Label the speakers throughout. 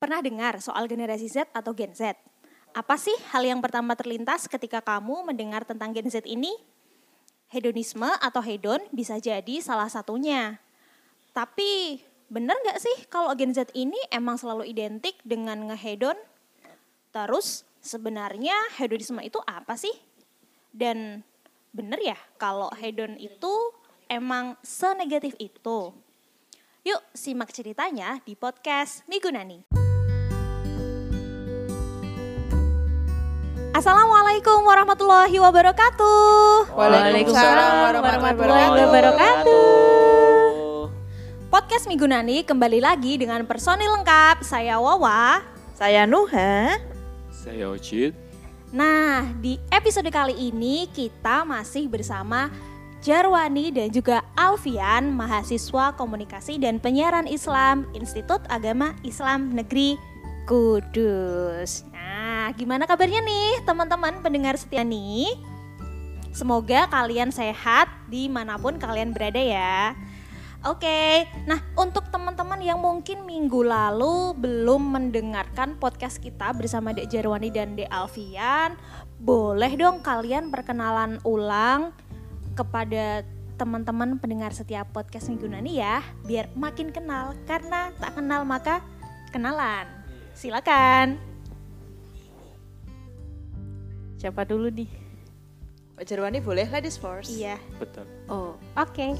Speaker 1: Pernah dengar soal generasi Z atau Gen Z? Apa sih hal yang pertama terlintas ketika kamu mendengar tentang Gen Z ini? Hedonisme atau hedon bisa jadi salah satunya. Tapi bener nggak sih kalau Gen Z ini emang selalu identik dengan ngehedon? Terus sebenarnya hedonisme itu apa sih? Dan bener ya kalau hedon itu emang senegatif itu? Yuk simak ceritanya di podcast Migunani. Assalamualaikum warahmatullahi wabarakatuh.
Speaker 2: Waalaikumsalam warahmatullahi wabarakatuh.
Speaker 1: Podcast Migunani kembali lagi dengan personil lengkap. Saya Wawa.
Speaker 2: Saya Nuha.
Speaker 3: Saya Ojit.
Speaker 1: Nah, di episode kali ini kita masih bersama Jarwani dan juga Alfian, mahasiswa komunikasi dan penyiaran Islam Institut Agama Islam Negeri Kudus. Nah, gimana kabarnya nih teman-teman pendengar setia nih? Semoga kalian sehat di mana pun kalian berada ya. Oke, nah untuk teman-teman yang mungkin minggu lalu belum mendengarkan podcast kita bersama Dek Jarwani dan Dek Alfian, boleh dong kalian perkenalan ulang kepada teman-teman pendengar setiap podcast Minggu Nani ya, biar makin kenal karena tak kenal maka kenalan. Silakan.
Speaker 4: Siapa dulu nih?
Speaker 2: Pak Jarwani boleh ladies first.
Speaker 1: Iya.
Speaker 3: Betul.
Speaker 4: Oh, oke.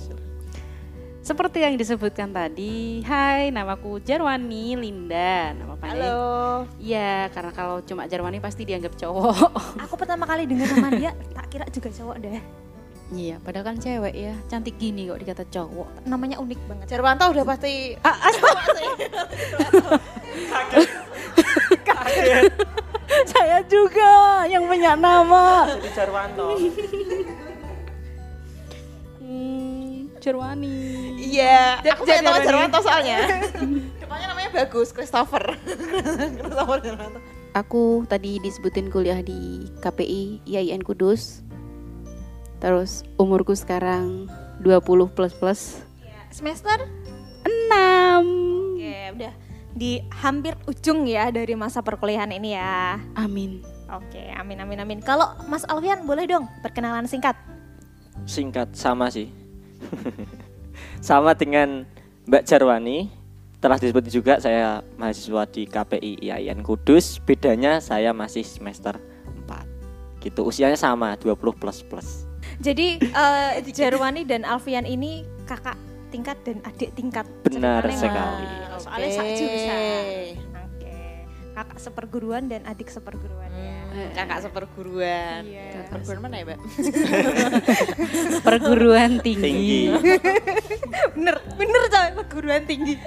Speaker 4: Seperti yang disebutkan tadi, hai namaku Jarwani Linda, nama panjang.
Speaker 2: Halo.
Speaker 4: Iya, karena kalau cuma Jarwani pasti dianggap cowok.
Speaker 1: Aku pertama kali dengar nama dia tak kira juga cowok deh.
Speaker 4: iya, padahal kan cewek ya, cantik gini kok dikata cowok.
Speaker 1: Namanya unik banget.
Speaker 2: Jarwanto udah pasti
Speaker 4: Saya juga yang punya nama.
Speaker 3: Jadi Jarwanto.
Speaker 4: Hmm, Jarwani.
Speaker 2: Iya, aku punya
Speaker 4: nih?
Speaker 2: Jarwanto soalnya. Depannya namanya bagus, Christopher. Christopher Jarwanto.
Speaker 4: Aku tadi disebutin kuliah di KPI IAIN Kudus. Terus umurku sekarang 20 plus plus
Speaker 1: Semester?
Speaker 4: 6.
Speaker 1: Oke, udah di hampir ujung ya dari masa perkuliahan ini ya.
Speaker 4: Amin.
Speaker 1: Oke, amin amin amin. Kalau Mas Alfian boleh dong perkenalan singkat.
Speaker 3: Singkat sama sih. sama dengan Mbak Jarwani. Telah disebut juga saya mahasiswa di KPI IAIN Kudus. Bedanya saya masih semester 4. Gitu, usianya sama 20 plus plus.
Speaker 1: Jadi eh, Jarwani dan Alfian ini kakak tingkat dan adik tingkat.
Speaker 3: Benar
Speaker 1: Ceritanya
Speaker 3: sekali.
Speaker 1: Soalnya
Speaker 2: Oke.
Speaker 1: sejurusan. Oke. Kakak seperguruan dan adik seperguruan ya.
Speaker 2: Hmm, kakak seperguruan.
Speaker 1: Iya.
Speaker 2: Perguruan mana ya, Mbak?
Speaker 4: Perguruan tinggi.
Speaker 3: Tinggi.
Speaker 1: bener, bener coy perguruan tinggi.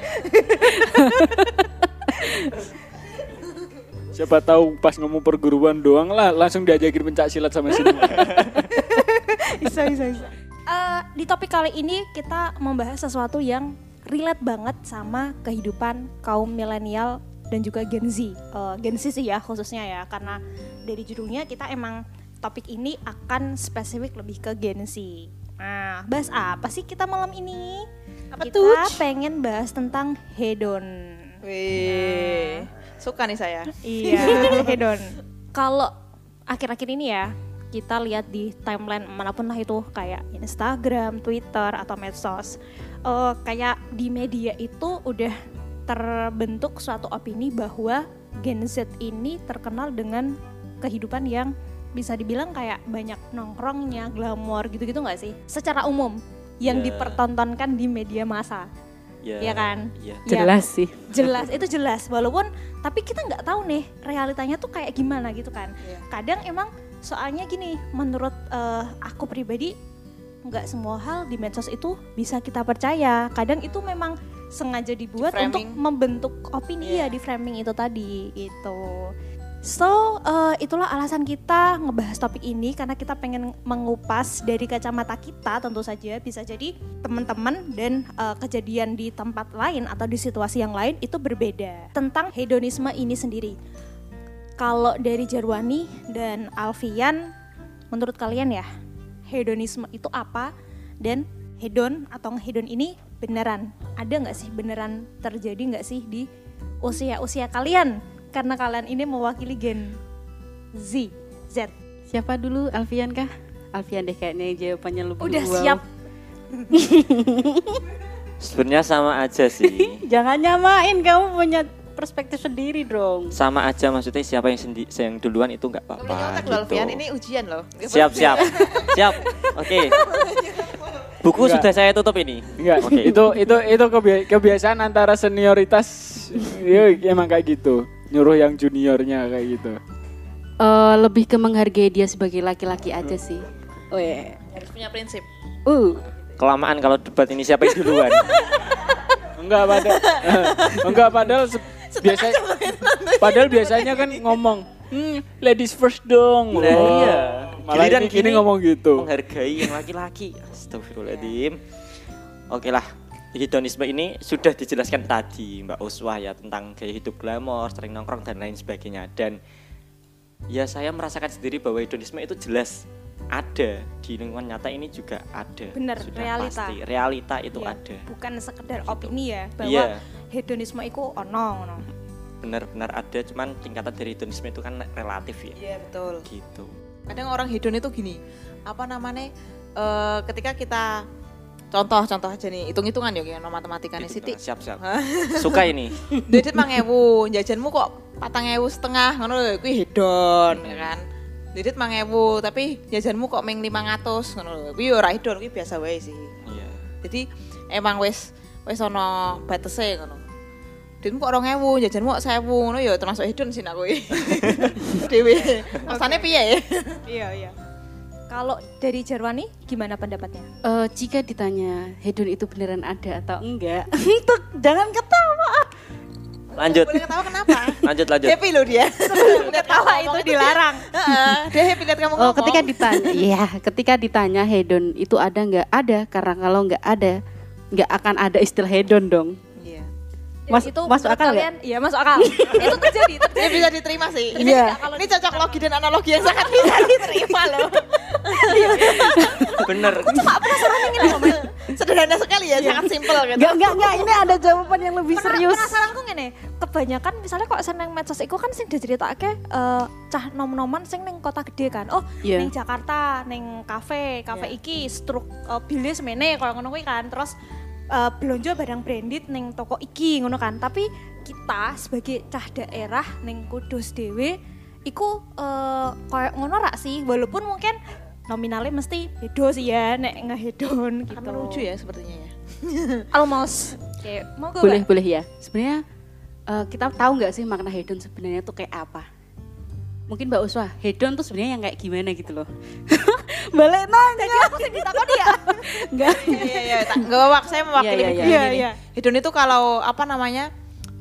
Speaker 5: Siapa tahu pas ngomong perguruan doang lah langsung diajakin pencak silat sama semua.
Speaker 1: bisa bisa bisa. Eh, di topik kali ini kita membahas sesuatu yang relate banget sama kehidupan kaum milenial dan juga Gen Z. Eh, Gen Z sih ya khususnya ya karena dari judulnya kita emang topik ini akan spesifik lebih ke Gen Z. Nah, bahas apa sih kita malam ini?
Speaker 2: Apa
Speaker 1: kita
Speaker 2: tuh?
Speaker 1: pengen bahas tentang hedon.
Speaker 2: Wih, suka nih saya.
Speaker 1: Iya, hedon. Kalau akhir-akhir ini ya, kita lihat di timeline mana pun lah itu kayak Instagram, Twitter atau medsos. eh, kayak di media itu udah terbentuk suatu opini bahwa Gen Z ini terkenal dengan kehidupan yang bisa dibilang kayak banyak nongkrongnya, glamor gitu-gitu nggak sih? Secara umum yang
Speaker 3: Ya.
Speaker 1: dipertontonkan di media massa,
Speaker 3: Ya,
Speaker 1: ya kan?
Speaker 3: Iya.
Speaker 1: Ya,
Speaker 4: Jelas sih.
Speaker 1: jelas itu jelas walaupun tapi kita nggak tahu nih realitanya tuh kayak gimana gitu kan
Speaker 2: Iya.
Speaker 1: kadang emang soalnya gini menurut eh, aku pribadi nggak semua hal di medsos itu bisa kita percaya kadang itu memang sengaja dibuat untuk
Speaker 2: Di-framing.
Speaker 1: membentuk opini
Speaker 2: Iya.
Speaker 1: ya di framing itu tadi gitu So, eh, itulah alasan kita ngebahas topik ini karena kita pengen mengupas dari kacamata kita tentu saja bisa jadi teman-teman dan eh, kejadian di tempat lain atau di situasi yang lain itu berbeda tentang hedonisme ini sendiri. Kalau dari Jarwani dan Alfian, menurut kalian ya hedonisme itu apa dan hedon atau hedon ini beneran ada nggak sih beneran terjadi nggak sih di usia-usia kalian karena kalian ini mewakili gen Z. Z.
Speaker 4: Siapa dulu Alfian kah? Alfian deh kayaknya jawabannya lebih
Speaker 1: Udah
Speaker 4: wow.
Speaker 1: siap.
Speaker 3: Sebenarnya sama aja sih.
Speaker 4: Jangan nyamain kamu punya perspektif sendiri dong.
Speaker 3: sama aja maksudnya siapa yang sendi yang duluan itu nggak apa-apa gitu.
Speaker 2: Alfian, ini ujian loh.
Speaker 3: Siap siap siap. Oke. Buku
Speaker 5: Enggak.
Speaker 3: sudah saya tutup ini.
Speaker 5: Enggak,
Speaker 3: Oke.
Speaker 5: itu itu itu kebia- kebiasaan antara senioritas ya emang kayak gitu. Nyuruh yang juniornya kayak gitu.
Speaker 4: Eh, lebih ke menghargai dia sebagai laki-laki aja sih. Oh ya.
Speaker 2: Harus punya prinsip.
Speaker 4: Uh,
Speaker 3: Kelamaan kalau debat ini siapa yang duluan.
Speaker 5: Enggak padahal enggak padahal biasa padahal biasanya kan ngomong hmm, ladies first dong.
Speaker 3: Lah
Speaker 5: Wah,
Speaker 3: iya.
Speaker 5: Malah
Speaker 3: Giliran
Speaker 5: ini, ini
Speaker 3: gini,
Speaker 5: ngomong gitu.
Speaker 3: Menghargai yang laki-laki. Astagfirullahaladzim. Oke lah. Hedonisme ini sudah dijelaskan tadi Mbak Uswah ya tentang gaya hidup glamor, sering nongkrong dan lain sebagainya dan ya saya merasakan sendiri bahwa hedonisme itu jelas ada di lingkungan nyata ini juga ada.
Speaker 1: Bener,
Speaker 3: Sudah
Speaker 1: realita.
Speaker 3: Pasti. Realita itu
Speaker 1: Iya,
Speaker 3: ada.
Speaker 1: Bukan sekedar opini ya bahwa
Speaker 3: Iya.
Speaker 1: hedonisme itu ono ngono.
Speaker 3: Benar-benar ada cuman tingkatan dari hedonisme itu kan relatif ya.
Speaker 2: Iya betul.
Speaker 3: Gitu.
Speaker 2: Kadang orang hedon itu gini, apa namanya? eh, ketika kita contoh-contoh aja nih, hitung-hitungan ya kayak matematika nih
Speaker 3: Gitu,
Speaker 2: Siti.
Speaker 3: Siap siap. Suka ini.
Speaker 2: Dedit mang ewu, jajanmu kok patang ewu setengah, ngono lho, kuwi hedon, ya kan. Dedit mang ewu, tapi jajanmu kok meng 500, ngono lho. Kuwi ora kuwi biasa wae sih.
Speaker 3: Iya.
Speaker 2: Jadi emang wis wis ono batese ngono. Dedmu kok 2000, jajanmu kok 1000, ngono ya termasuk hedon sih nak kuwi. Dewe. Rasane piye ya?
Speaker 1: Iya, iya. Kalau dari Jarwani gimana pendapatnya?
Speaker 4: eh, jika ditanya hedon itu beneran ada atau enggak, untuk jangan ketawa.
Speaker 3: Lanjut.
Speaker 2: Boleh ketawa kenapa?
Speaker 3: Lanjut lanjut.
Speaker 2: Happy loh dia. Lihat kamu
Speaker 1: Tawa
Speaker 2: ngomong
Speaker 1: itu dilarang.
Speaker 2: Heeh, dia happy lihat kamu
Speaker 4: Oh,
Speaker 2: ngomong.
Speaker 4: ketika ditanya, iya, ketika ditanya hedon itu ada nggak? Ada, karena kalau nggak ada, nggak akan ada istilah hedon dong.
Speaker 2: Iya.
Speaker 4: Mas-
Speaker 1: itu
Speaker 4: masuk akal
Speaker 1: kalian? Iya, masuk akal. itu terjadi, terjadi.
Speaker 2: Ini bisa diterima sih. Ini,
Speaker 4: Iya.
Speaker 2: kalau ini cocok logi dan analogi yang sangat bisa diterima loh.
Speaker 3: Bener.
Speaker 2: Sederhana sekali ya, sangat simpel gitu.
Speaker 4: Nggak, nggak, nggak. Ini ada jawaban yang lebih
Speaker 1: Pena-
Speaker 4: serius.
Speaker 1: Penasaranku ngene, kebanyakan misalnya kok seneng medsos iku kan sing diceritake eh cah nom-noman sing ning kota gede kan. Oh,
Speaker 4: Iya.
Speaker 1: ning Jakarta, ning kafe, kafe
Speaker 2: Iya.
Speaker 1: iki struk uh, bile semene koyo ngono kuwi kan. Terus eh, belanja barang branded ning toko iki ngono kan. Tapi kita sebagai cah daerah ning Kudus dhewe iku eh koyo ngono rak sih walaupun mungkin nominalnya mesti beda sih ya nek ngehedon gitu.
Speaker 2: Akan menuju ya sepertinya ya.
Speaker 1: Almost. Kayak mau gue
Speaker 4: Boleh, boleh ya. Sebenarnya eh, kita tahu nggak sih makna hedon sebenarnya tuh kayak apa? Mungkin Mbak Uswa, hedon tuh sebenarnya yang kayak gimana gitu loh. Balik nanya.
Speaker 1: Jadi aku sih ditakoni ya.
Speaker 4: Enggak.
Speaker 2: Iya iya, tak- nggak apa saya mewakili
Speaker 4: Iya, iya,
Speaker 2: Hedon
Speaker 1: iya.
Speaker 2: ini.
Speaker 1: Iya, iya.
Speaker 2: Hedon itu kalau apa namanya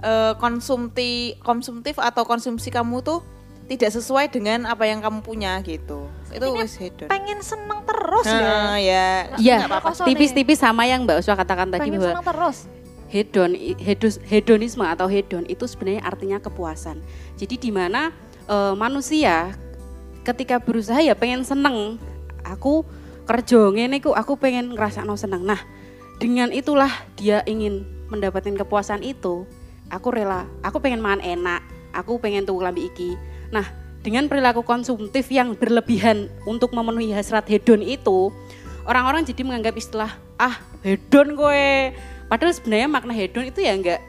Speaker 2: eh, konsumti konsumtif atau konsumsi kamu tuh tidak sesuai dengan apa yang kamu punya gitu. Itu wis hedon.
Speaker 1: pengen seneng terus
Speaker 2: Nah,
Speaker 1: ya.
Speaker 2: ya.
Speaker 4: Iya,
Speaker 2: nggak apa-apa.
Speaker 1: Kosong
Speaker 4: tipis-tipis sama yang Mbak Uswa katakan tadi
Speaker 1: pengen
Speaker 4: bahwa
Speaker 1: seneng terus.
Speaker 4: hedon hedus, hedonisme atau hedon itu sebenarnya artinya kepuasan. Jadi di mana eh, manusia ketika berusaha ya pengen seneng. Aku kerja ngene ku aku pengen ngerasakno seneng. Nah, dengan itulah dia ingin mendapatkan kepuasan itu. Aku rela, aku pengen makan enak, aku pengen tuku lambi iki. Nah, dengan perilaku konsumtif yang berlebihan untuk memenuhi hasrat hedon itu, orang-orang jadi menganggap istilah ah hedon kowe. Padahal sebenarnya makna hedon itu ya enggak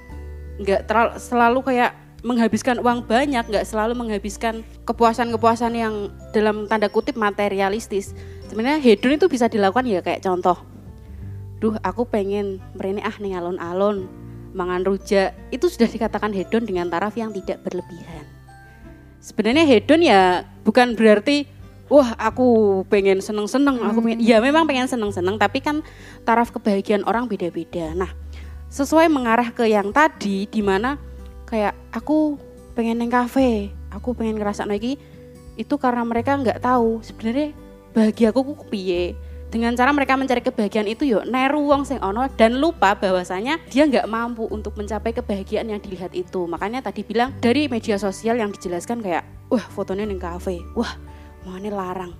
Speaker 4: enggak terlalu selalu kayak menghabiskan uang banyak, nggak selalu menghabiskan kepuasan-kepuasan yang dalam tanda kutip materialistis. Sebenarnya hedon itu bisa dilakukan ya kayak contoh. Duh, aku pengen merene ah ning alon-alon, mangan rujak. Itu sudah dikatakan hedon dengan taraf yang tidak berlebihan. Sebenarnya hedon ya bukan berarti wah aku pengen seneng-seneng, aku pengen ya memang pengen seneng-seneng, tapi kan taraf kebahagiaan orang beda-beda. Nah, sesuai mengarah ke yang tadi di mana kayak aku pengen neng kafe, aku pengen ngerasa lagi itu karena mereka nggak tahu sebenarnya bahagiaku ku piye. Dengan cara mereka mencari kebahagiaan itu yo neru wong sing ono dan lupa bahwasanya dia nggak mampu untuk mencapai kebahagiaan yang dilihat itu. Makanya tadi bilang dari media sosial yang dijelaskan kayak wah fotonya neng kafe, wah mana larang.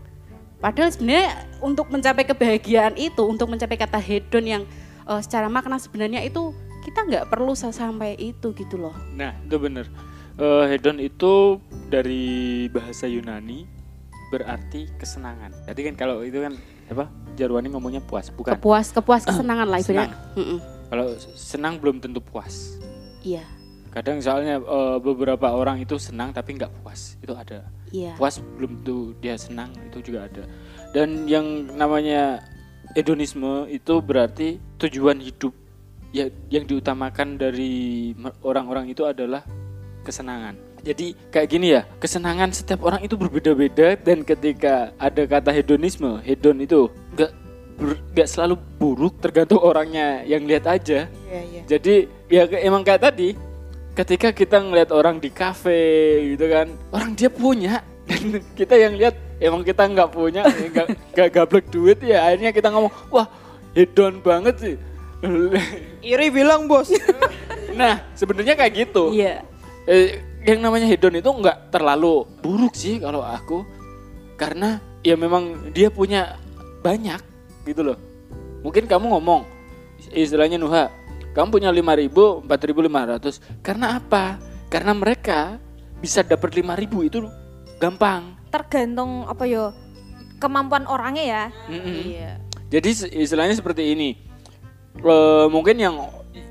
Speaker 4: Padahal sebenarnya untuk mencapai kebahagiaan itu, untuk mencapai kata hedon yang eh, secara makna sebenarnya itu kita nggak perlu sa- sampai itu gitu loh
Speaker 5: Nah, itu bener. Eh, hedon itu dari bahasa Yunani berarti kesenangan. Jadi kan kalau itu kan apa? Jarwani ngomongnya puas, bukan?
Speaker 4: kepuas kepuas kesenangan lah ibaratnya
Speaker 5: senang.
Speaker 4: Mm-mm.
Speaker 5: Kalau senang belum tentu puas.
Speaker 4: iya
Speaker 5: Kadang soalnya eh, beberapa orang itu senang tapi nggak puas. Itu ada.
Speaker 4: iya
Speaker 5: Puas belum tentu dia senang, itu juga ada. Dan yang namanya hedonisme itu berarti tujuan hidup ya yang diutamakan dari orang-orang itu adalah kesenangan. Jadi kayak gini ya, kesenangan setiap orang itu berbeda-beda dan ketika ada kata hedonisme, hedon itu nggak ber- nggak selalu buruk tergantung orangnya yang lihat aja.
Speaker 2: Iya, iya.
Speaker 5: Jadi ya emang kayak tadi, ketika kita ngeliat orang di kafe gitu kan, orang dia punya dan kita yang lihat emang kita nggak punya, ya nggak gablek duit ya akhirnya kita ngomong wah hedon banget sih.
Speaker 2: Iri bilang bos.
Speaker 5: nah sebenarnya kayak gitu.
Speaker 4: iya
Speaker 5: Eh, yang namanya hedon itu nggak terlalu buruk sih kalau aku karena ya memang dia punya banyak gitu loh mungkin kamu ngomong istilahnya Nuha kamu punya 5000 4500 karena apa karena mereka bisa dapat 5000 itu gampang
Speaker 1: Tergantung apa yo kemampuan orangnya ya.
Speaker 5: Mm-mm.
Speaker 4: iya
Speaker 5: jadi istilahnya seperti ini Eh, mungkin yang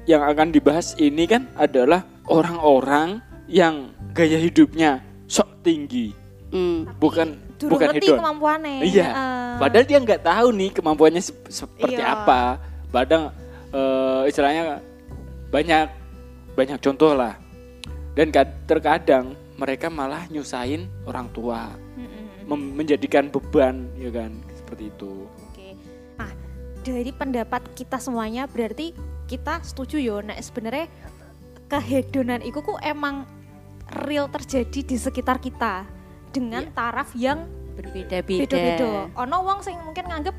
Speaker 5: yang akan dibahas ini kan adalah orang-orang yang gaya hidupnya sok tinggi
Speaker 4: Mm.
Speaker 5: bukan
Speaker 1: Durung
Speaker 5: bukan hedon.
Speaker 1: kemampuannya.
Speaker 5: Iya.
Speaker 1: Heeh.
Speaker 5: Padahal dia nggak tahu nih kemampuannya sep- seperti
Speaker 1: Iya.
Speaker 5: apa. Padahal eh, istilahnya banyak banyak contoh lah. Dan kad- terkadang mereka malah nyusahin orang tua,
Speaker 1: Mm-mm.
Speaker 5: mem- menjadikan beban, ya kan, seperti itu.
Speaker 1: Nah, dari pendapat kita semuanya berarti kita setuju yo nek sebenarnya kehedonan itu ku emang real terjadi di sekitar kita dengan taraf yang
Speaker 4: berbeda-beda
Speaker 1: beda-beda. Ono wong sing mungkin nganggep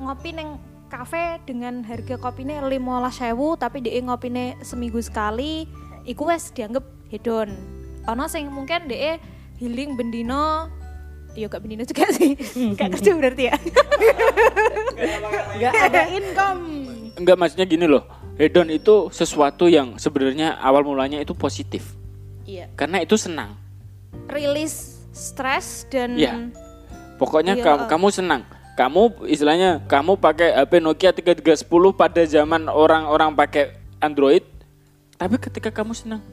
Speaker 1: ngopi neng kafe dengan harga kopine 15.000 tapi dia ngopine seminggu sekali iku wes dianggap hedon. Ono sing mungkin dia healing bendino ya gak bendino juga sih. gak kerja berarti ya.
Speaker 4: nggak ada income
Speaker 5: Enggak maksudnya gini loh. Hedon itu sesuatu yang sebenarnya awal mulanya itu positif.
Speaker 4: iya
Speaker 5: Karena itu senang.
Speaker 1: rilis stres dan
Speaker 5: Iya. Pokoknya
Speaker 1: Iya,
Speaker 5: kamu,
Speaker 1: eh.
Speaker 5: kamu senang. Kamu istilahnya kamu pakai HP Nokia 3310 pada zaman orang-orang pakai Android. Tapi ketika kamu senang,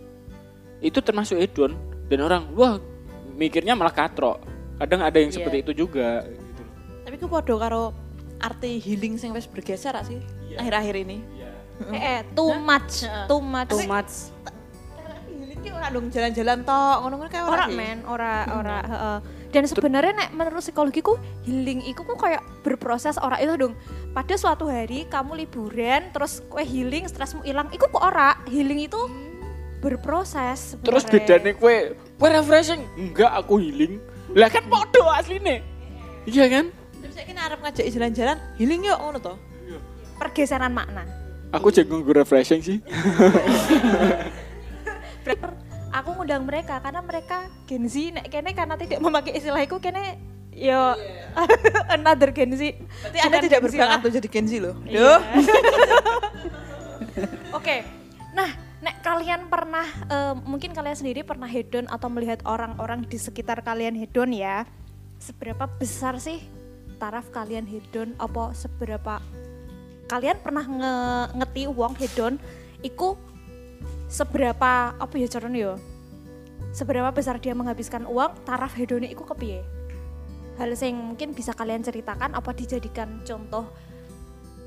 Speaker 5: itu termasuk hedon dan orang wah mikirnya malah katro. Kadang ada yang
Speaker 4: Iya.
Speaker 5: seperti itu juga. Gitu.
Speaker 2: Tapi ku podo karo arti healing sing wis bergeser gak sih akhir-akhir ini.
Speaker 1: eh, eh, too much,
Speaker 2: Heeh.
Speaker 1: too much.
Speaker 4: too much
Speaker 2: Healing ki ora dong jalan-jalan tok, ngono-ngono kayak
Speaker 1: ora
Speaker 2: ora sih.
Speaker 1: men, ora ora heeh. Dan sebenarnya nek menurut psikologiku healing itu kok kayak berproses ora itu dong. Pada suatu hari kamu liburan terus kue healing stresmu hilang, itu kok ora. Healing itu berproses.
Speaker 5: Terus
Speaker 1: sebenarnya.
Speaker 5: bedanya kue, kue refreshing. Enggak, aku healing. Lah kan podo asline. Iya kan?
Speaker 2: Tapi saya kira arep ngajak jalan-jalan, healing yuk ngono to.
Speaker 1: pergeseran makna.
Speaker 5: Aku jago gue refreshing sih.
Speaker 1: Aku ngundang mereka karena mereka Gen Z nek kene karena tidak memakai istilah itu kene yo another Gen Z.
Speaker 2: Berarti Anda tidak berbakat untuk jadi Gen Z loh.
Speaker 1: Iya.
Speaker 2: Duh.
Speaker 1: Oke, nah, nek kalian pernah, eh, mungkin kalian sendiri pernah hedon atau melihat orang-orang di sekitar kalian hedon ya, seberapa besar sih taraf kalian hedon? Apa seberapa kalian pernah nge ngeti uang hedon? Iku seberapa apa ya caranya yo? Seberapa besar dia menghabiskan uang? Taraf hedonnya iku kepiye? Hal yang mungkin bisa kalian ceritakan apa dijadikan contoh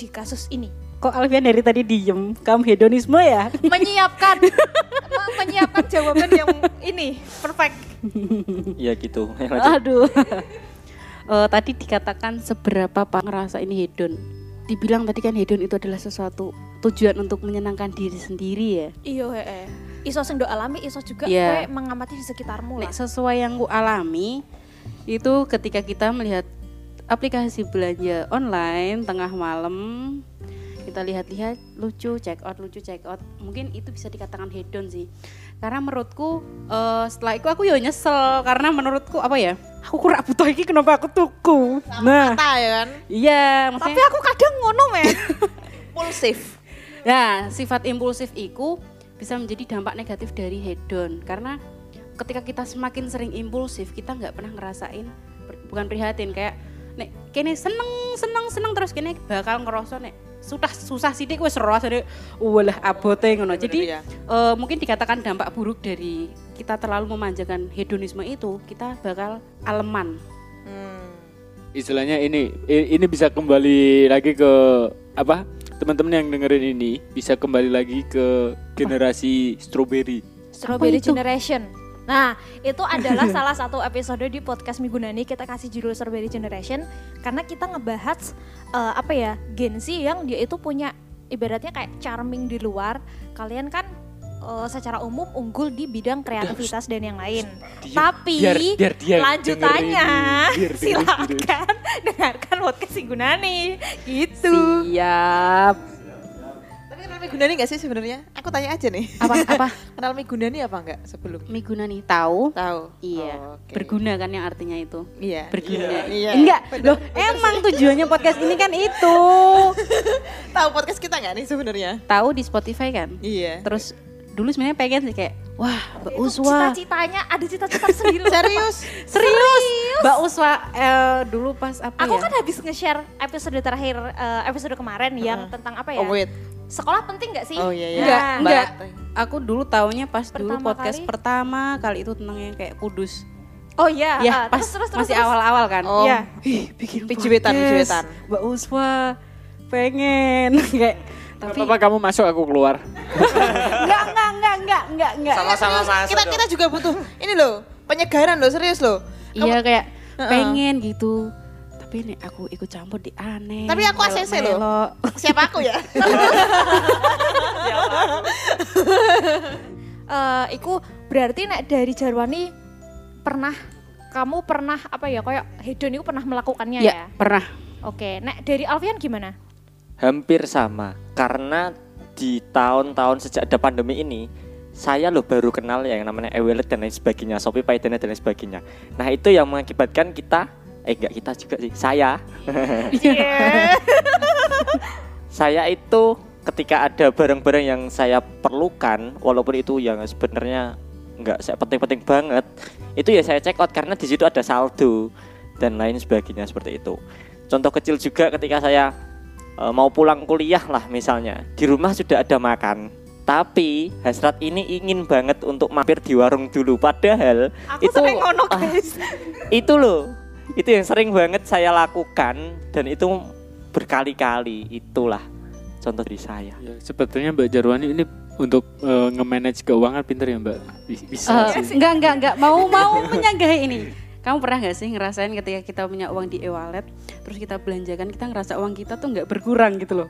Speaker 1: di kasus ini?
Speaker 4: Kok Alfian dari tadi diem kamu hedonisme ya
Speaker 1: menyiapkan me- menyiapkan jawaban yang ini perfect.
Speaker 3: Iya gitu.
Speaker 4: Aduh Eh, tadi dikatakan seberapa pak ngerasa ini hedon dibilang tadi kan hedon itu adalah sesuatu tujuan untuk menyenangkan diri sendiri ya
Speaker 1: Iya heeh. Iso sing do alami, iso juga
Speaker 4: Iya.
Speaker 1: kowe mengamati di sekitarmu lah.
Speaker 4: Nek sesuai yang ku alami itu ketika kita melihat aplikasi belanja online tengah malam kita lihat-lihat lucu check out lucu check out. Mungkin itu bisa dikatakan hedon sih. Karena menurutku eh, setelah itu aku ya nyesel karena menurutku apa ya? Aku kurang butuh ini kenapa aku tuku? Nah.
Speaker 2: Mata ya kan,
Speaker 4: iya
Speaker 1: Tapi
Speaker 4: maksudnya
Speaker 1: aku kadang ngono men.
Speaker 2: impulsif.
Speaker 4: Nah, sifat impulsif itu bisa menjadi dampak negatif dari hedon. Karena ketika kita semakin sering impulsif, kita nggak pernah ngerasain bukan prihatin kayak nek kene seneng seneng seneng terus kene bakal ngerasa nek susah susah sidik wis rasa deh walah abote ngono. Jadi
Speaker 2: ya.
Speaker 4: eh, mungkin dikatakan dampak buruk dari kita terlalu memanjakan hedonisme itu, kita bakal aleman.
Speaker 2: Hmm.
Speaker 5: istilahnya ini ini bisa kembali lagi ke apa teman-teman yang dengerin ini bisa kembali lagi ke generasi strawberry
Speaker 1: Strawberry? Generation. Nah, itu adalah salah satu episode di podcast Migunani kita kasih judul Strawberry Generation karena kita ngebahas eh, apa ya Gen Z yang dia itu punya ibaratnya kayak charming di luar. Kalian kan eh, secara umum unggul di bidang kreativitas dan yang lain.
Speaker 5: Dia-
Speaker 1: Tapi
Speaker 5: biar- biar dia
Speaker 1: lanjutannya
Speaker 5: dengerin. Biar dengerin.
Speaker 1: silakan dengarkan podcast Migunani gitu.
Speaker 4: Siap.
Speaker 2: Tapi kenal Migunani nggak sih sebenarnya? Aku tanya aja nih.
Speaker 4: Apa apa?
Speaker 2: Kenal Migunani apa enggak sebelum?
Speaker 4: Miguna nih tahu?
Speaker 2: Tahu.
Speaker 4: Iya.
Speaker 2: Oh, oke.
Speaker 4: Berguna kan yang artinya itu.
Speaker 2: Iya.
Speaker 4: Berguna.
Speaker 2: Iya.
Speaker 4: Enggak, loh emang tujuannya podcast ini kan itu.
Speaker 2: Tahu podcast kita nggak nih sebenarnya?
Speaker 4: Tahu di Spotify kan?
Speaker 2: Iya.
Speaker 4: Terus dulu sebenarnya pengen sih kayak wah Mbak Uswa
Speaker 1: cita-citanya ada cita-cita sendiri.
Speaker 2: Serius?
Speaker 4: serius Mbak Uswa eh, dulu pas apa
Speaker 1: Aku
Speaker 4: ya?
Speaker 1: kan habis nge-share episode terakhir eh, episode kemarin yang tentang apa ya?
Speaker 2: Oh wait.
Speaker 1: Sekolah penting gak sih?
Speaker 2: Oh iya iya.
Speaker 4: Enggak,
Speaker 1: Nah,
Speaker 4: enggak. Aku dulu taunya pas dulu
Speaker 1: Pertama
Speaker 4: podcast
Speaker 1: kali?
Speaker 4: pertama kali itu tentang yang kayak kudus.
Speaker 1: Oh iya,
Speaker 4: ya,
Speaker 1: ah,
Speaker 4: pas
Speaker 1: terus terus terus.
Speaker 4: masih awal-awal kan.
Speaker 2: Oh.
Speaker 1: Iya.
Speaker 4: Ih, bikin
Speaker 2: Pijiwetan,
Speaker 4: podcast.
Speaker 2: pijiwetan.
Speaker 4: Mbak Uswa pengen kayak tapi
Speaker 5: apa kamu masuk aku keluar
Speaker 4: enggak enggak enggak enggak enggak enggak.
Speaker 3: Sama-sama masuk
Speaker 2: Kita
Speaker 3: dong.
Speaker 2: kita juga butuh ini loh penyegaran loh serius loh.
Speaker 4: Iya kayak
Speaker 2: Heeh.
Speaker 4: pengen gitu. Tapi nih aku ikut campur di aneh.
Speaker 2: Tapi aku ACC loh.
Speaker 4: melok-melok.
Speaker 2: Siapa aku ya?
Speaker 1: Eh, iku berarti nek dari Jarwani pernah kamu pernah apa ya kayak hedon itu pernah melakukannya ya?
Speaker 4: Ya, pernah.
Speaker 1: Oke, nek dari Alfian gimana?
Speaker 3: Hampir sama karena di tahun-tahun sejak ada pandemi ini saya loh baru kenal yang namanya e-wallet dan lain sebagainya, Shopee Pay dan lain sebagainya. Nah itu yang mengakibatkan kita, eh enggak kita juga sih, saya, saya itu ketika ada barang-barang yang saya perlukan, walaupun itu yang sebenarnya nggak saya penting-penting banget, itu ya saya check out karena di situ ada saldo dan lain sebagainya seperti itu. Contoh kecil juga ketika saya e, mau pulang kuliah lah misalnya, di rumah sudah ada makan. Tapi hasrat ini ingin banget untuk mampir di warung dulu. Padahal
Speaker 1: Aku
Speaker 3: itu
Speaker 1: sering ngono
Speaker 3: ah,
Speaker 1: guys.
Speaker 3: itu loh itu yang sering banget saya lakukan dan itu berkali-kali. Itulah contoh dari saya.
Speaker 5: Ya, sebetulnya Mbak Jarwani ini untuk eh, nge-manage keuangan pinter ya Mbak? Bi- bisa
Speaker 4: Eh,
Speaker 5: sih?
Speaker 4: enggak enggak enggak. Mau mau menyanggahi ini. Kamu pernah nggak sih ngerasain ketika kita punya uang di e-wallet, terus kita belanjakan, kita ngerasa uang kita tuh nggak berkurang gitu loh.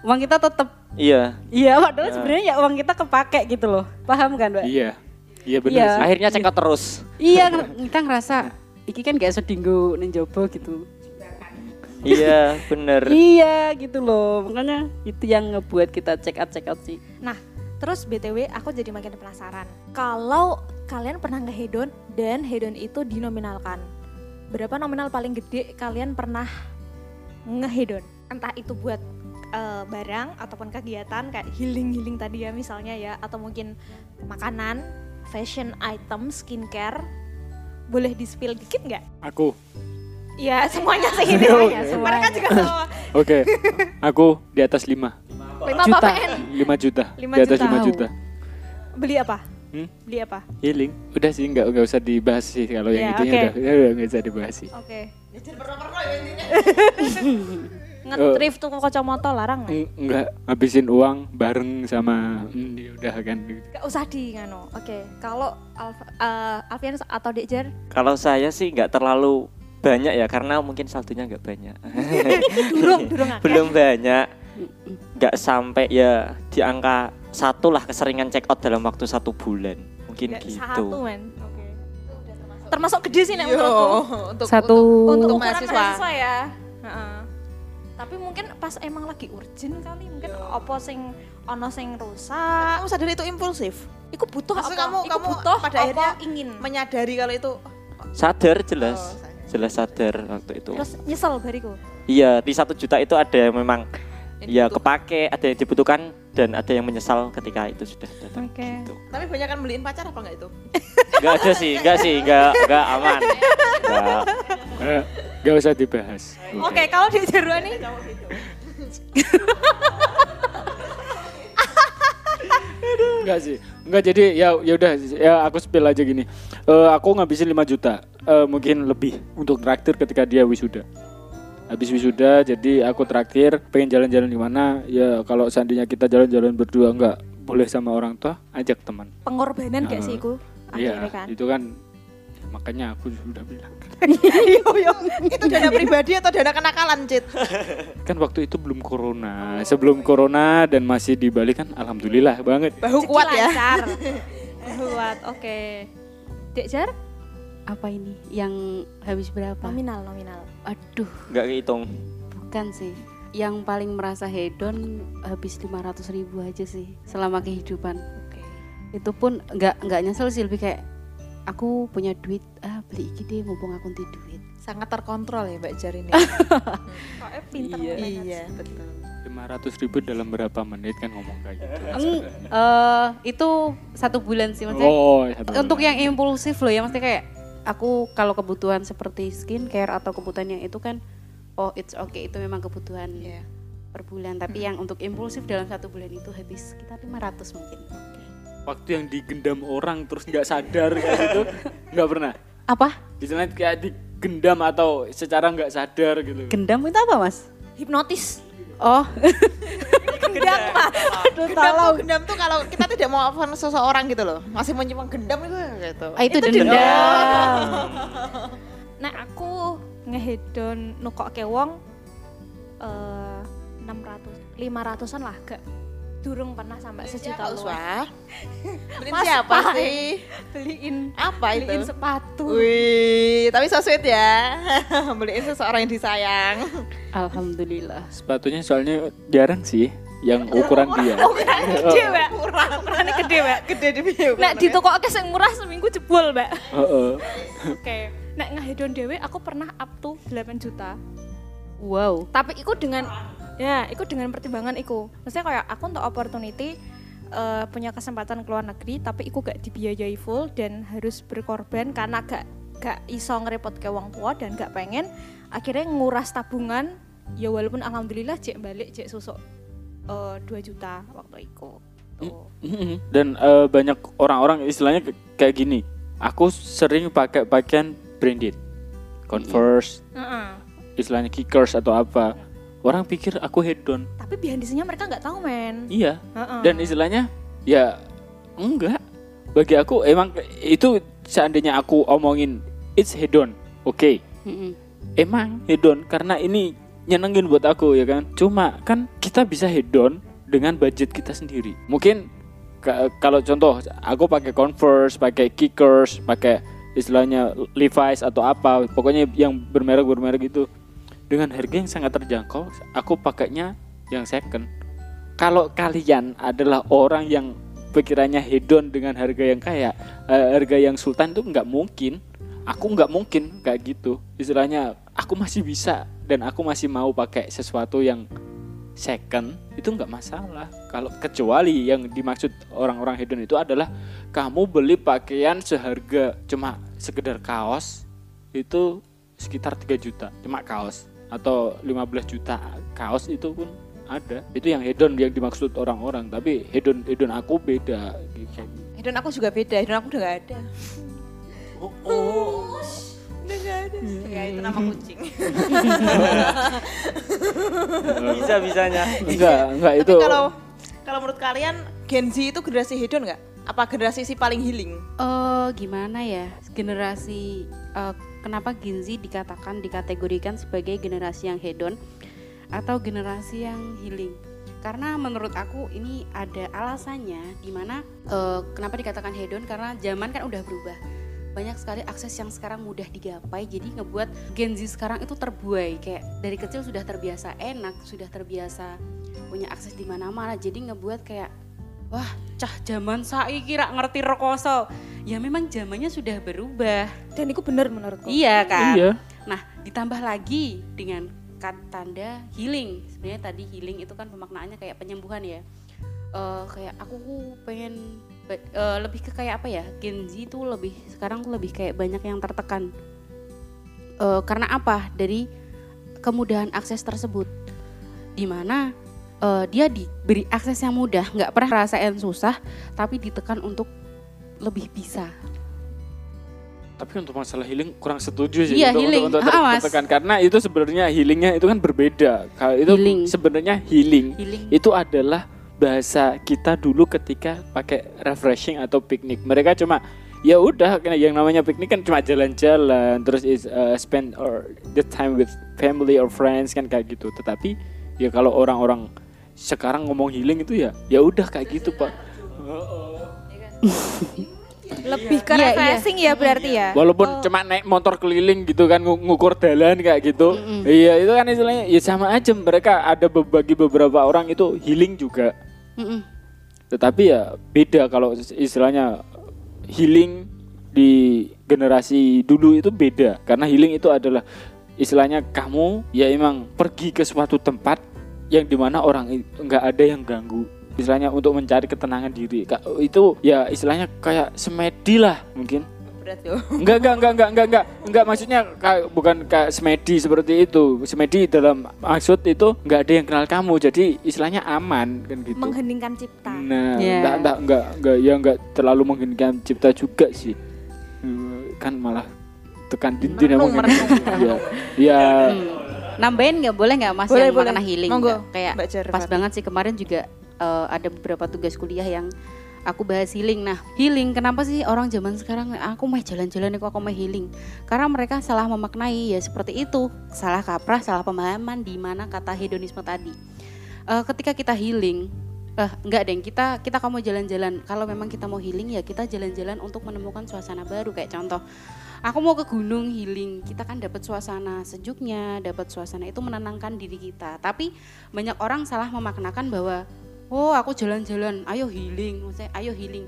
Speaker 4: Uang kita tetap
Speaker 3: iya.
Speaker 4: Iya, padahal
Speaker 3: Ya.
Speaker 4: sebenarnya ya uang kita kepake gitu loh. Paham kan, Mbak?
Speaker 5: iya. Iya benar sih.
Speaker 3: Akhirnya check out terus.
Speaker 4: Iya, kita ngerasa iki kan gak sedinggo ning jopo gitu.
Speaker 3: iya bener
Speaker 4: Iya gitu loh. Makanya itu yang ngebuat kita check out check out sih.
Speaker 1: Nah, terus BTW aku jadi makin penasaran. Kalau kalian pernah nggak hedon dan hedon itu dinominalkan. Berapa nominal paling gede kalian pernah ngehedon? Entah itu buat eh, barang ataupun kegiatan kayak healing-healing tadi ya misalnya ya atau mungkin makanan, fashion item, skincare. Boleh di-spill dikit nggak?
Speaker 5: aku
Speaker 1: Ya semuanya sih ini.
Speaker 4: Semuanya,
Speaker 1: Mereka juga sama.
Speaker 5: oke aku di atas 5
Speaker 1: Lima
Speaker 4: Juta.
Speaker 1: apa PN?
Speaker 5: 5 juta
Speaker 1: Lima
Speaker 5: di atas
Speaker 1: juta.
Speaker 5: 5 juta
Speaker 1: Beli apa?
Speaker 5: Hmm?
Speaker 1: Beli apa?
Speaker 5: healing udah sih nggak nggak usah dibahas sih kalau yang
Speaker 1: Ya,
Speaker 5: itunya
Speaker 1: oke.
Speaker 5: udah ya udah nggak usah dibahas sih
Speaker 1: Oke.
Speaker 5: Oh.
Speaker 1: Ngetrif tuh kacamata larang nggak?
Speaker 5: Eng- nggak habisin uang bareng sama hmm, ya udah kan
Speaker 1: Gak usah di ngano. Oke, kalau Alf, eh, Alfian atau Dekjer
Speaker 3: kalau saya sih nggak terlalu banyak ya karena mungkin saldonya nggak banyak
Speaker 1: durung durung
Speaker 3: belum banyak nggak sampai ya di angka satu lah keseringan check out dalam waktu satu bulan mungkin
Speaker 1: Nggak
Speaker 3: gitu
Speaker 1: Satu men. Oke. Termasuk gede sih nek
Speaker 2: Yo,
Speaker 1: menurutku.
Speaker 2: untuk
Speaker 4: Satu.
Speaker 2: untuk,
Speaker 1: Untuk
Speaker 2: untuk mahasiswa.
Speaker 1: mahasiswa ya. Heeh. Tapi mungkin pas emang lagi urgent kali, mungkin apa sing ono sing rusak.
Speaker 2: Kamu sadar itu impulsif?
Speaker 1: Iku butuh
Speaker 2: Maksudnya
Speaker 1: apa?
Speaker 2: kamu-
Speaker 1: Iku
Speaker 2: kamu
Speaker 1: butuh
Speaker 2: pada
Speaker 1: apa
Speaker 2: akhirnya
Speaker 1: ingin.
Speaker 2: Menyadari kalau itu
Speaker 3: sadar jelas
Speaker 2: Oh, sadar.
Speaker 3: jelas sadar waktu itu
Speaker 1: Terus nyesel bariku.
Speaker 3: Iya, di satu juta itu ada yang memang
Speaker 2: Yang
Speaker 3: ya kepake, ada yang dibutuhkan dan ada yang menyesal ketika itu sudah datang.
Speaker 1: Oke.
Speaker 3: Gitu.
Speaker 2: Tapi banyak kan beliin pacar apa enggak itu?
Speaker 3: Enggak ada sih, enggak sih, enggak enggak aman. Enggak.
Speaker 5: Gak usah dibahas.
Speaker 1: Oke, kalau di Jarwani
Speaker 5: Enggak sih. Enggak jadi ya ya udah ya aku spill aja gini. Eh aku ngabisin 5 juta. Eh mungkin lebih untuk traktir ketika dia wisuda. Habis wisuda jadi aku traktir pengen jalan-jalan di mana ya kalau seandainya kita jalan-jalan berdua enggak boleh sama orang tua ajak teman.
Speaker 1: pengorbanan gak sih iku?
Speaker 5: Iya,
Speaker 1: kan.
Speaker 5: itu kan makanya aku sudah bilang.
Speaker 2: itu dana pribadi atau dana kenakalan, Cit?
Speaker 5: Kan waktu itu belum corona. Sebelum corona dan masih di Bali kan alhamdulillah banget.
Speaker 2: Bahu kuat ya.
Speaker 1: lancar. kuat, oke. Dek Jar,
Speaker 4: Apa ini? Yang habis berapa?
Speaker 1: nominal, nominal.
Speaker 4: Aduh,
Speaker 3: Enggak kehitung.
Speaker 4: bukan sih. Yang paling merasa hedon habis 500 ribu aja sih selama kehidupan.
Speaker 1: Oke.
Speaker 4: Itu pun nggak nggak nyesel sih lebih kayak aku punya duit ah beli iki deh mumpung aku nanti duit.
Speaker 2: Sangat terkontrol ya Mbak Jar ini.
Speaker 1: Kok pinter
Speaker 2: iya,
Speaker 1: banget.
Speaker 2: iya, betul.
Speaker 5: 500 ribu dalam berapa menit kan ngomong kayak gitu.
Speaker 4: Eng, eh, itu satu bulan sih maksudnya.
Speaker 5: Oh, satu
Speaker 4: Untuk
Speaker 5: bulan.
Speaker 4: yang impulsif loh ya maksudnya kayak aku kalau kebutuhan seperti skincare atau kebutuhan yang itu kan oh it's okay itu memang kebutuhan
Speaker 2: Iya.
Speaker 4: per bulan tapi yang untuk impulsif dalam satu bulan itu habis sekitar 500 mungkin.
Speaker 5: Waktu yang digendam orang terus nggak sadar kayak gitu nggak pernah.
Speaker 4: Apa?
Speaker 5: Misalnya kayak digendam atau secara nggak sadar gitu.
Speaker 4: Gendam itu apa mas?
Speaker 1: Hipnotis.
Speaker 4: Oh,
Speaker 1: Gendam. Aduh,
Speaker 2: Gendam
Speaker 1: tolong.
Speaker 2: gendam tuh kalau kita tidak mau offend seseorang gitu loh. Masih menyimpan gendam itu gitu.
Speaker 4: ah, itu,
Speaker 1: Itu
Speaker 4: dendam.
Speaker 1: Nah, aku ngehedon nukokke wong eh 600, 500-an lah gak durung pernah sampai sejuta luar.
Speaker 2: Uswah? Beliin
Speaker 1: Mas
Speaker 2: siapa
Speaker 1: Pai.
Speaker 2: sih?
Speaker 1: Beliin
Speaker 2: Apa itu?
Speaker 1: beliin sepatu.
Speaker 2: Wih, tapi so sweet ya. Beliin seseorang yang disayang.
Speaker 4: Alhamdulillah.
Speaker 5: Sepatunya soalnya jarang sih yang ukuran dia.
Speaker 1: Ukurannya gede, Mbak. Ukurannya gede, Mbak.
Speaker 2: Gede di video.
Speaker 1: Nek di toko akeh sing murah seminggu jebol, Mbak.
Speaker 5: Heeh.
Speaker 1: Oke. Nek ngehedon dhewe aku pernah up to 8 juta.
Speaker 4: Wow.
Speaker 1: Tapi iku dengan ya, iku dengan pertimbangan iku. Maksudnya kayak aku untuk opportunity eh, punya kesempatan keluar negeri tapi iku gak dibiayai full dan harus berkorban karena gak gak iso ngerepot ke wong tua dan gak pengen akhirnya nguras tabungan ya walaupun alhamdulillah cek balik cek susuk eh, 2 juta waktu itu. Tuh.
Speaker 5: Mm-mm. Dan eh, banyak orang-orang istilahnya kayak gini. Aku sering pakai pakaian branded, Converse,
Speaker 1: Heeh.
Speaker 5: istilahnya kickers atau apa. Orang pikir aku hedon.
Speaker 1: Tapi behind the mereka nggak tahu men.
Speaker 5: Iya.
Speaker 1: Heeh.
Speaker 5: Dan istilahnya ya enggak. Bagi aku emang itu seandainya aku omongin it's hedon. Oke.
Speaker 4: Mm-mm.
Speaker 5: Emang hedon karena ini nyenengin buat aku ya kan. Cuma kan kita bisa hedon dengan budget kita sendiri. Mungkin ka- kalau contoh aku pakai Converse, pakai Kickers, pakai istilahnya Levi's atau apa, pokoknya yang bermerek bermerek itu dengan harga yang sangat terjangkau, aku pakainya yang second. Kalau kalian adalah orang yang pikirannya hedon dengan harga yang kaya, eh, harga yang sultan itu nggak mungkin. Aku nggak mungkin kayak gitu. Istilahnya aku masih bisa dan aku masih mau pakai sesuatu yang second itu nggak masalah. Kalau kecuali yang dimaksud orang-orang hedon itu adalah kamu beli pakaian seharga cuma sekedar kaos itu sekitar 3 juta cuma kaos atau 15 juta kaos itu pun ada itu yang hedon yang dimaksud orang-orang tapi hedon hedon aku beda gitu.
Speaker 2: Hedon aku juga beda, hedon aku udah gak ada.
Speaker 5: oh,
Speaker 2: Udah gak ada. Ya itu nama kucing.
Speaker 3: Bisa bisanya.
Speaker 5: enggak enggak itu
Speaker 2: Tapi kalau kalau menurut kalian Gen Z itu generasi hedon nggak? Apa generasi si paling healing?
Speaker 4: Eh gimana ya generasi eh, kenapa Gen Z dikatakan dikategorikan sebagai generasi yang hedon atau generasi yang healing? Karena menurut aku ini ada alasannya di mana eh, kenapa dikatakan hedon karena zaman kan udah berubah banyak sekali akses yang sekarang mudah digapai jadi ngebuat Gen Z sekarang itu terbuai kayak dari kecil sudah terbiasa enak sudah terbiasa punya akses di mana-mana jadi ngebuat kayak wah cah zaman saiki kira ngerti rekoso ya memang zamannya sudah berubah
Speaker 1: Dan itu bener menurutku.
Speaker 4: iya kan
Speaker 5: iya
Speaker 4: nah ditambah lagi dengan kata tanda healing. Sebenarnya tadi healing itu kan pemaknaannya kayak penyembuhan ya. Eh, kayak aku pengen eh, lebih ke kayak apa ya? Gen Z itu lebih sekarang tuh lebih kayak banyak yang tertekan. Eh, karena apa? Dari kemudahan akses tersebut. Di mana eh, dia diberi akses yang mudah, nggak pernah rasain susah, tapi ditekan untuk lebih bisa.
Speaker 5: Tapi untuk masalah healing kurang setuju sih
Speaker 4: Iya,
Speaker 5: untuk,
Speaker 4: healing.
Speaker 5: untuk, untuk
Speaker 4: Ah,
Speaker 5: tertekan. karena itu sebenarnya healingnya itu kan berbeda. Kalau itu
Speaker 4: Healing.
Speaker 5: sebenarnya healing
Speaker 4: Healing.
Speaker 5: itu adalah bahasa kita dulu ketika pakai refreshing atau piknik. Mereka cuma ya udah yang namanya piknik kan cuma jalan-jalan terus is uh, spend or the time with family or friends kan kayak gitu. Tetapi ya kalau orang-orang sekarang ngomong healing itu ya ya udah kayak gitu, Pak.
Speaker 1: Lebih ke
Speaker 4: Iya, iya.
Speaker 1: refreshing ya berarti ya.
Speaker 5: Walaupun cuma naik motor keliling gitu kan ngu- ngukur jalan kayak gitu. Iya, itu kan istilahnya ya sama aja mereka ada bagi beberapa orang itu healing juga.
Speaker 4: Mm-mm.
Speaker 5: Tetapi ya beda kalau istilahnya healing di generasi dulu itu beda karena healing itu adalah istilahnya kamu ya emang pergi ke suatu tempat yang di mana orang nggak ada yang ganggu istilahnya untuk mencari ketenangan diri itu ya istilahnya kayak semedi lah mungkin
Speaker 2: Berat yo.
Speaker 5: Enggak, enggak, enggak, enggak, enggak, enggak, enggak maksudnya kayak bukan kayak semedi seperti itu. Semedi dalam maksud itu enggak ada yang kenal kamu, jadi istilahnya aman kan gitu.
Speaker 1: Mengheningkan cipta.
Speaker 5: Nah,
Speaker 4: Ya.
Speaker 5: enggak, enggak, enggak, enggak, ya enggak terlalu mengheningkan cipta juga sih. Kan malah tekan dinding
Speaker 2: Merenung,
Speaker 5: Ya, ya,
Speaker 4: Hmm. Nambahin nggak boleh nggak mas
Speaker 2: Boleh,
Speaker 4: yang
Speaker 2: boleh.
Speaker 4: makna healing?
Speaker 2: Monggo?
Speaker 4: Kayak pas banget sih kemarin juga eh, ada beberapa tugas kuliah yang aku bahas healing. Nah healing kenapa sih orang zaman sekarang aku mau jalan-jalan kok aku mau healing? Karena mereka salah memaknai ya seperti itu, salah kaprah, salah pemahaman di mana kata hedonisme tadi. Eh, ketika kita healing, eh enggak deng kita kita kamu jalan-jalan. Kalau memang kita mau healing ya kita jalan-jalan untuk menemukan suasana baru kayak contoh aku mau ke gunung healing. Kita kan dapat suasana sejuknya dapat suasana itu menenangkan diri kita. Tapi banyak orang salah memaknakan bahwa oh aku jalan-jalan ayo healing. Maksudnya ayo healing.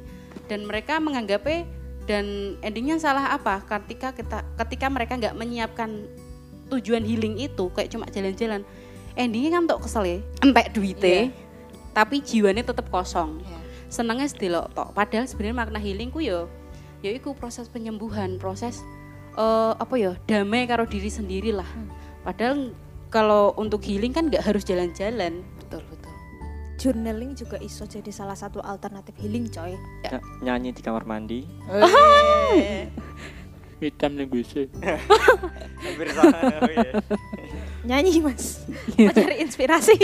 Speaker 4: Dan mereka menganggapnya dan endingnya salah apa? Ketika kita ketika mereka nggak menyiapkan tujuan healing itu kayak cuma jalan-jalan endingnya kan tok kesel ya. Entek duitnya. Tapi jiwanya tetap kosong.
Speaker 2: Iya.
Speaker 4: senengnya sedelok tok. Padahal sebenarnya makna healing ku yo ya iku proses penyembuhan proses eh, apa ya damai karo diri sendiri lah padahal kalau untuk healing kan nggak harus jalan-jalan betul betul
Speaker 1: Journaling juga iso jadi salah satu alternatif healing coy.
Speaker 3: Ny- nyanyi di kamar mandi
Speaker 5: hitam nih gue
Speaker 3: hampir sama iya.
Speaker 1: Nyanyi mas. Mencari inspirasi.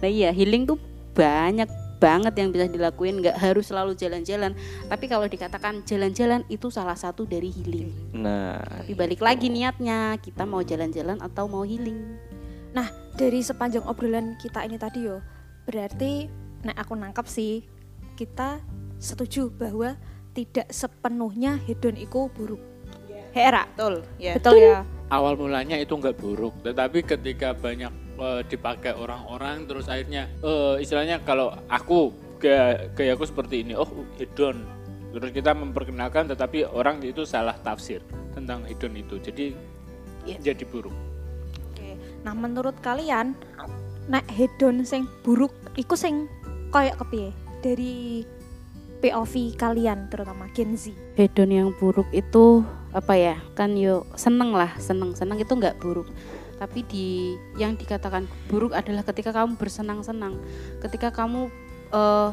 Speaker 4: nah iya healing tuh banyak banget yang bisa dilakuin nggak harus selalu jalan-jalan tapi kalau dikatakan jalan-jalan itu salah satu dari healing
Speaker 3: nah
Speaker 4: tapi balik lagi niatnya kita mau jalan-jalan atau mau healing
Speaker 1: Nah, dari sepanjang obrolan kita ini tadi yo, berarti nek aku nangkep sih kita setuju bahwa tidak sepenuhnya hedon itu buruk. Hera,
Speaker 2: Betul, ya.
Speaker 1: betul ya.
Speaker 5: awal mulanya itu nggak buruk, tetapi ketika banyak eh, dipakai orang-orang, terus akhirnya eh, istilahnya kalau aku kayak kayak aku seperti ini, oh hedon, terus kita memperkenalkan, tetapi orang itu salah tafsir tentang hedon itu, jadi
Speaker 1: Iya.
Speaker 5: jadi buruk.
Speaker 1: Oke. Nah, menurut kalian nek hedon sing buruk iku sing kayak kepiye? Dari POV kalian terutama Gen Z.
Speaker 4: hedon yang buruk itu apa ya kan yo seneng lah seneng seneng itu nggak buruk tapi di yang dikatakan buruk adalah ketika kamu bersenang-senang ketika kamu eh,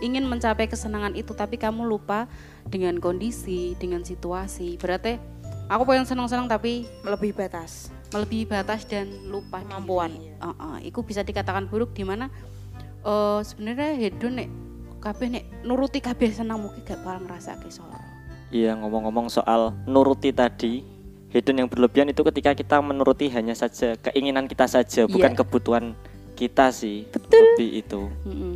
Speaker 4: ingin mencapai kesenangan itu tapi kamu lupa dengan kondisi dengan situasi berarti aku pengen senang-senang tapi
Speaker 2: Melebihi batas.
Speaker 4: melebihi batas dan lupa
Speaker 2: Kemampuan.
Speaker 4: diri. Heeh, itu bisa dikatakan buruk di mana eh sebenarnya hedon nek kabeh nek nuruti kabeh senang mungkin gak bakal ngerasa soro.
Speaker 3: Iya ngomong-ngomong soal nuruti tadi hedon yang berlebihan itu ketika kita menuruti hanya saja keinginan kita saja bukan
Speaker 4: Iya.
Speaker 3: kebutuhan kita sih
Speaker 4: Betul.
Speaker 3: lebih itu
Speaker 4: Mm-mm.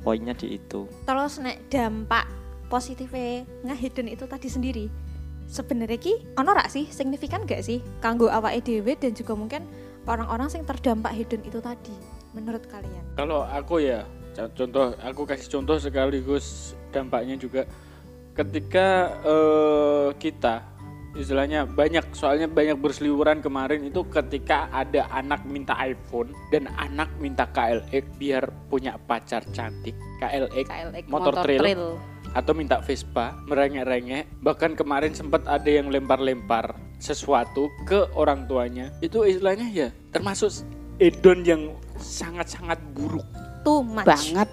Speaker 3: poinnya di itu
Speaker 1: Terus nek dampak positifnya ngehedon itu tadi sendiri. Sebenarnya ki ono rak sih signifikan gak sih kanggo awake dhewe dan juga mungkin orang-orang yang terdampak hedon itu tadi menurut kalian?
Speaker 5: Kalau aku ya, co- contoh aku kasih contoh sekaligus dampaknya juga ketika eh, kita istilahnya banyak soalnya banyak berseliweran kemarin itu ketika ada anak minta iPhone dan anak minta KLX biar punya pacar cantik. KLX,
Speaker 4: KLX
Speaker 5: motor, trail, atau minta Vespa merengek-rengek. Bahkan kemarin sempat ada yang lempar-lempar sesuatu ke orang tuanya. Itu istilahnya ya termasuk edon yang sangat-sangat buruk.
Speaker 1: Much.
Speaker 4: banget.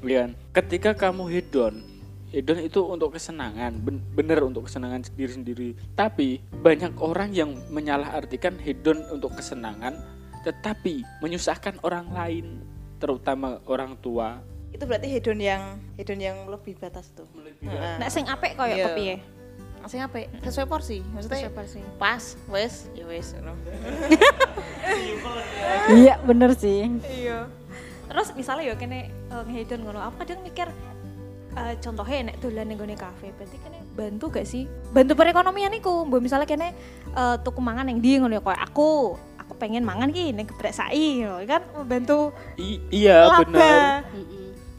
Speaker 5: Lian, ketika kamu hedon, hedon itu untuk kesenangan, ben- bener untuk kesenangan sendiri sendiri. Tapi banyak orang yang menyalahartikan hedon untuk kesenangan, tetapi menyusahkan orang lain, terutama orang tua.
Speaker 2: Itu berarti hedon yang hedon yang lebih batas tuh. Heeh.
Speaker 1: Nek sing apik koyo
Speaker 2: Iya.
Speaker 1: kepiye?
Speaker 2: Masih apa? Sesuai porsi. Maksudnya
Speaker 1: Sesuai porsi.
Speaker 2: pas, wes, ya wes.
Speaker 4: iya bener sih
Speaker 1: Iya. Terus misalnya ya kene uh, ngehidon ngono, aku kadang mikir eh, contohnya nek dolan ning gone kafe, berarti kene bantu gak sih? Bantu perekonomian iku. Mbok misalnya kene eh, tuku mangan yang di ngono ya koyo aku, aku pengen mangan ki ning geprek sai ngono kan membantu
Speaker 5: I- iya
Speaker 1: laba.
Speaker 5: benar.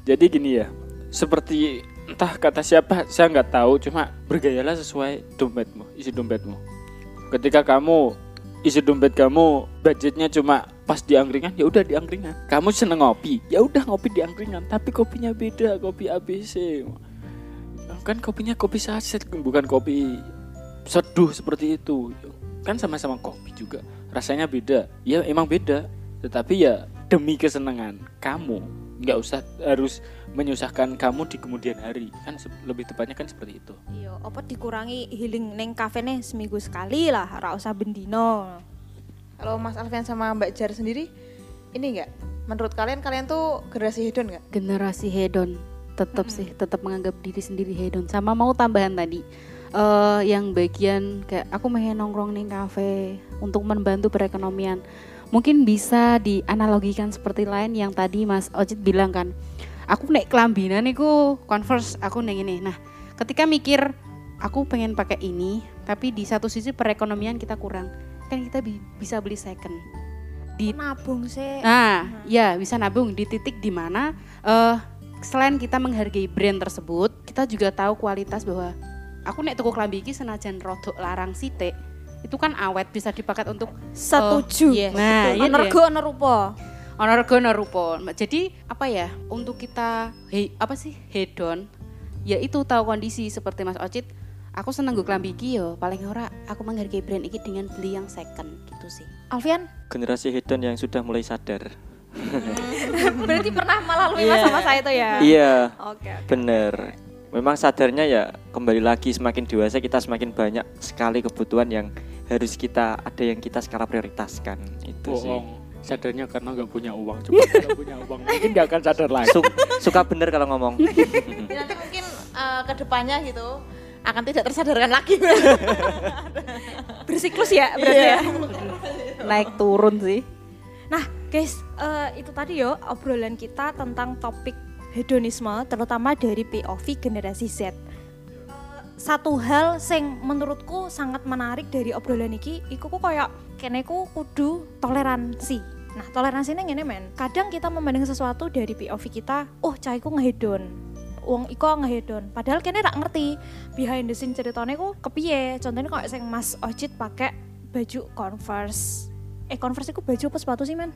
Speaker 5: Jadi gini ya, seperti entah kata siapa saya nggak tahu, cuma bergayalah sesuai dompetmu, isi dompetmu. Ketika kamu isi dompet kamu budgetnya cuma pas di angkringan, ya udah di angkringan. Kamu seneng ngopi, ya udah ngopi di angkringan. Tapi kopinya beda, kopi ABC. Kan kopinya kopi saset, bukan kopi seduh seperti itu. Kan sama-sama kopi juga, rasanya beda. Ya emang beda, tetapi ya demi kesenangan kamu nggak usah harus menyusahkan kamu di kemudian hari kan lebih tepatnya kan seperti itu
Speaker 1: Iya, apa dikurangi healing ning kafe nih seminggu sekali lah, ora usah bendino.
Speaker 2: Kalau Mas Alfian sama Mbak Jar sendiri, ini enggak? Menurut kalian kalian tuh generasi hedon nggak?
Speaker 4: generasi hedon. Tetap sih tetap menganggap diri sendiri hedon. Sama mau tambahan tadi eh yang bagian kayak aku pengen nongkrong nih kafe untuk membantu perekonomian. Mungkin bisa dianalogikan seperti lain yang tadi Mas Ojit bilang kan. Aku naik kelambinan niku converse aku neng ini. Nah ketika mikir aku pengen pakai ini tapi di satu sisi perekonomian kita kurang kan kita bi- bisa beli second di
Speaker 1: Nabung sih.
Speaker 4: Nah, ya bisa nabung di titik di mana eh selain kita menghargai brand tersebut, kita juga tahu kualitas bahwa aku nek tuku klambi iki senajan rodok larang sithik, itu kan awet bisa dipakai untuk
Speaker 1: Setuju.
Speaker 4: iya. Nah, iya
Speaker 1: Ono
Speaker 4: deh.
Speaker 1: rego ono rupa.
Speaker 4: ono rego ono rupa. Jadi apa ya? Untuk kita he, apa sih hedon, ya itu tahu kondisi seperti Mas Ocit. Aku seneng gue klambi iki yo, paling ora aku menghargai brand iki dengan beli yang second gitu sih.
Speaker 1: Alfian,
Speaker 3: Generasi hedon yang sudah mulai sadar.
Speaker 1: berarti pernah melalui
Speaker 3: Iya.
Speaker 1: masa-masa itu ya?
Speaker 3: Iya,
Speaker 1: Oke. oke.
Speaker 3: bener. Memang sadarnya ya kembali lagi semakin dewasa kita semakin banyak sekali kebutuhan yang harus kita ada yang kita skala prioritaskan itu sih.
Speaker 5: bohong sadarnya karena nggak punya uang coba kalau punya uang mungkin nggak akan sadar lagi
Speaker 3: Su- suka bener kalau ngomong.
Speaker 2: Nanti mungkin eh, ke depannya gitu akan tidak tersadarkan lagi.
Speaker 1: Bersiklus ya berarti ya.
Speaker 4: Naik turun sih.
Speaker 1: Nah, guys, eh, itu tadi yo obrolan kita tentang topik hedonisme terutama dari POV generasi Z. Eh, Satu hal sing menurutku sangat menarik dari obrolan iki iku ku koyo kene ku kudu toleransi. Nah, toleransi ini ngene men. Kadang kita memandang sesuatu dari POV kita, oh iku ngehedon. Wong iko ngehedon. Padahal kene rak ngerti behind the scene ceritanya ku kepiye. Contohnya kok sing Mas Ojit pakai baju Converse. Eh Converse iku baju apa sepatu sih men?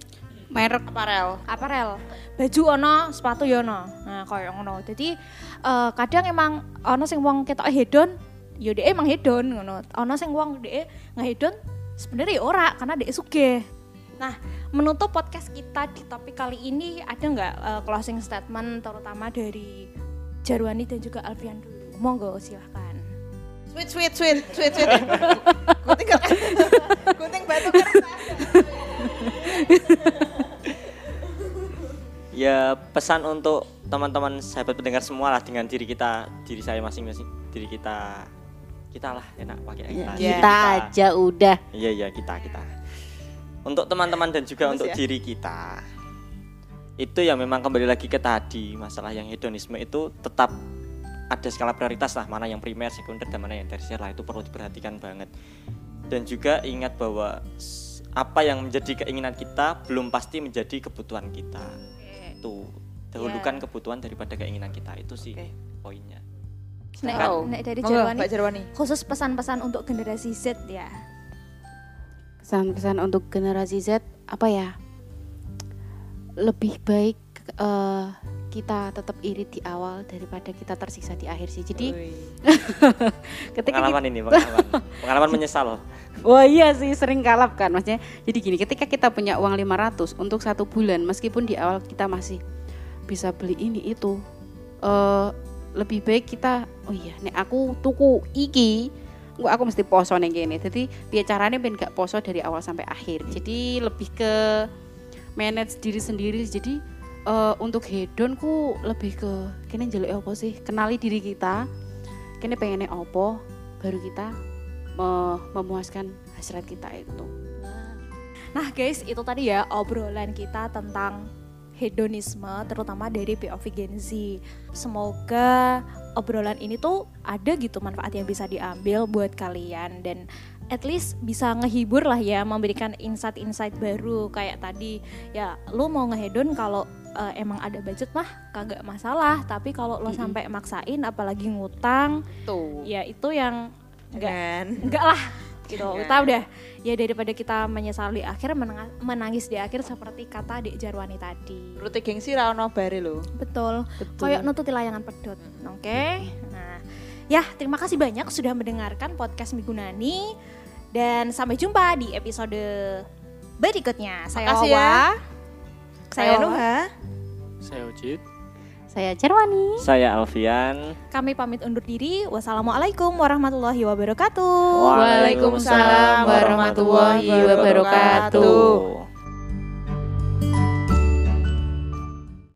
Speaker 4: Merek
Speaker 2: Aparel.
Speaker 1: Aparel. Baju ono, sepatu yo ono. Nah, koyo ngono. Jadi eh, kadang emang ono sing wong ketok hedon, yo dhek emang hedon ngono. Ono sing wong dhek ngehedon sebenarnya ya ora karena dhek sugih. Nah, menutup podcast kita di topik kali ini ada nggak eh, closing statement terutama dari Jarwani dan juga Alfian dulu? Monggo silahkan.
Speaker 2: Sweet, sweet, sweet, sweet, sweet. Gunting kan? Gunting batu kertas.
Speaker 3: Ya pesan untuk teman-teman sahabat pendengar semua lah dengan diri kita, diri saya masing-masing, diri kita, kita lah enak pakai kita. Diri
Speaker 4: kita aja udah.
Speaker 3: Iya iya kita kita. Untuk teman-teman dan juga
Speaker 2: Bagus
Speaker 3: untuk
Speaker 2: ya.
Speaker 3: diri kita. Itu yang memang kembali lagi ke tadi masalah yang hedonisme itu tetap ada skala prioritas lah mana yang primer, sekunder dan mana yang tersier lah itu perlu diperhatikan banget. Dan juga ingat bahwa apa yang menjadi keinginan kita belum pasti menjadi kebutuhan kita. Itu dahulukan kebutuhan daripada keinginan kita itu sih
Speaker 2: Oke.
Speaker 3: poinnya.
Speaker 1: Nek,
Speaker 2: Tahu.
Speaker 1: nek dari Jarwani. khusus pesan-pesan untuk generasi Z ya.
Speaker 4: Pesan-pesan untuk generasi Z apa ya? Lebih baik eh, kita tetap irit di awal daripada kita tersiksa di akhir sih. Jadi ketika kita,
Speaker 3: Pengalaman ini, pengalaman. pengalaman menyesal.
Speaker 4: Wah iya sih sering kalap kan maksudnya. Jadi gini, ketika kita punya uang 500 untuk satu bulan, meskipun di awal kita masih bisa beli ini itu, eh lebih baik kita, oh iya, nek aku tuku iki, nggak aku mesti poso neng gini. Jadi biar caranya ben gak poso dari awal sampai akhir. Jadi lebih ke manage diri sendiri. Jadi eh, untuk hedonku lebih ke kene jelek apa sih? Kenali diri kita. Kene pengennya apa, baru kita me- memuaskan hasrat kita itu.
Speaker 1: Nah guys, itu tadi ya obrolan kita tentang hedonisme terutama dari POV Gen Z. Semoga obrolan ini tuh ada gitu manfaat yang bisa diambil buat kalian dan at least bisa ngehibur lah ya, memberikan insight-insight baru. Kayak tadi ya lu mau ngehedon kalau eh, emang ada budget mah kagak masalah, tapi kalau lo sampai maksain apalagi ngutang
Speaker 2: Tuh.
Speaker 1: ya itu yang enggak enggak lah gitu.
Speaker 2: Enggak.
Speaker 1: kita udah ya daripada kita menyesal di akhir menang- menangis di akhir seperti kata Dek Jarwani tadi.
Speaker 2: Rute gengsi ra ono bare lho.
Speaker 1: betul.
Speaker 4: Betul.
Speaker 1: koyok nututi layangan pedot oke? Nah ya terima kasih banyak sudah mendengarkan podcast Migunani dan sampai jumpa di episode berikutnya saya
Speaker 2: Makasih
Speaker 1: Wawa
Speaker 2: ya.
Speaker 1: saya Wawa.
Speaker 2: Nuha.
Speaker 5: Saya Ojit.
Speaker 4: Saya Cerwani.
Speaker 3: Saya Alfian.
Speaker 1: kami pamit undur diri wassalamualaikum warahmatullahi wabarakatuh
Speaker 2: Waalaikumsalam warahmatullahi wabarakatuh.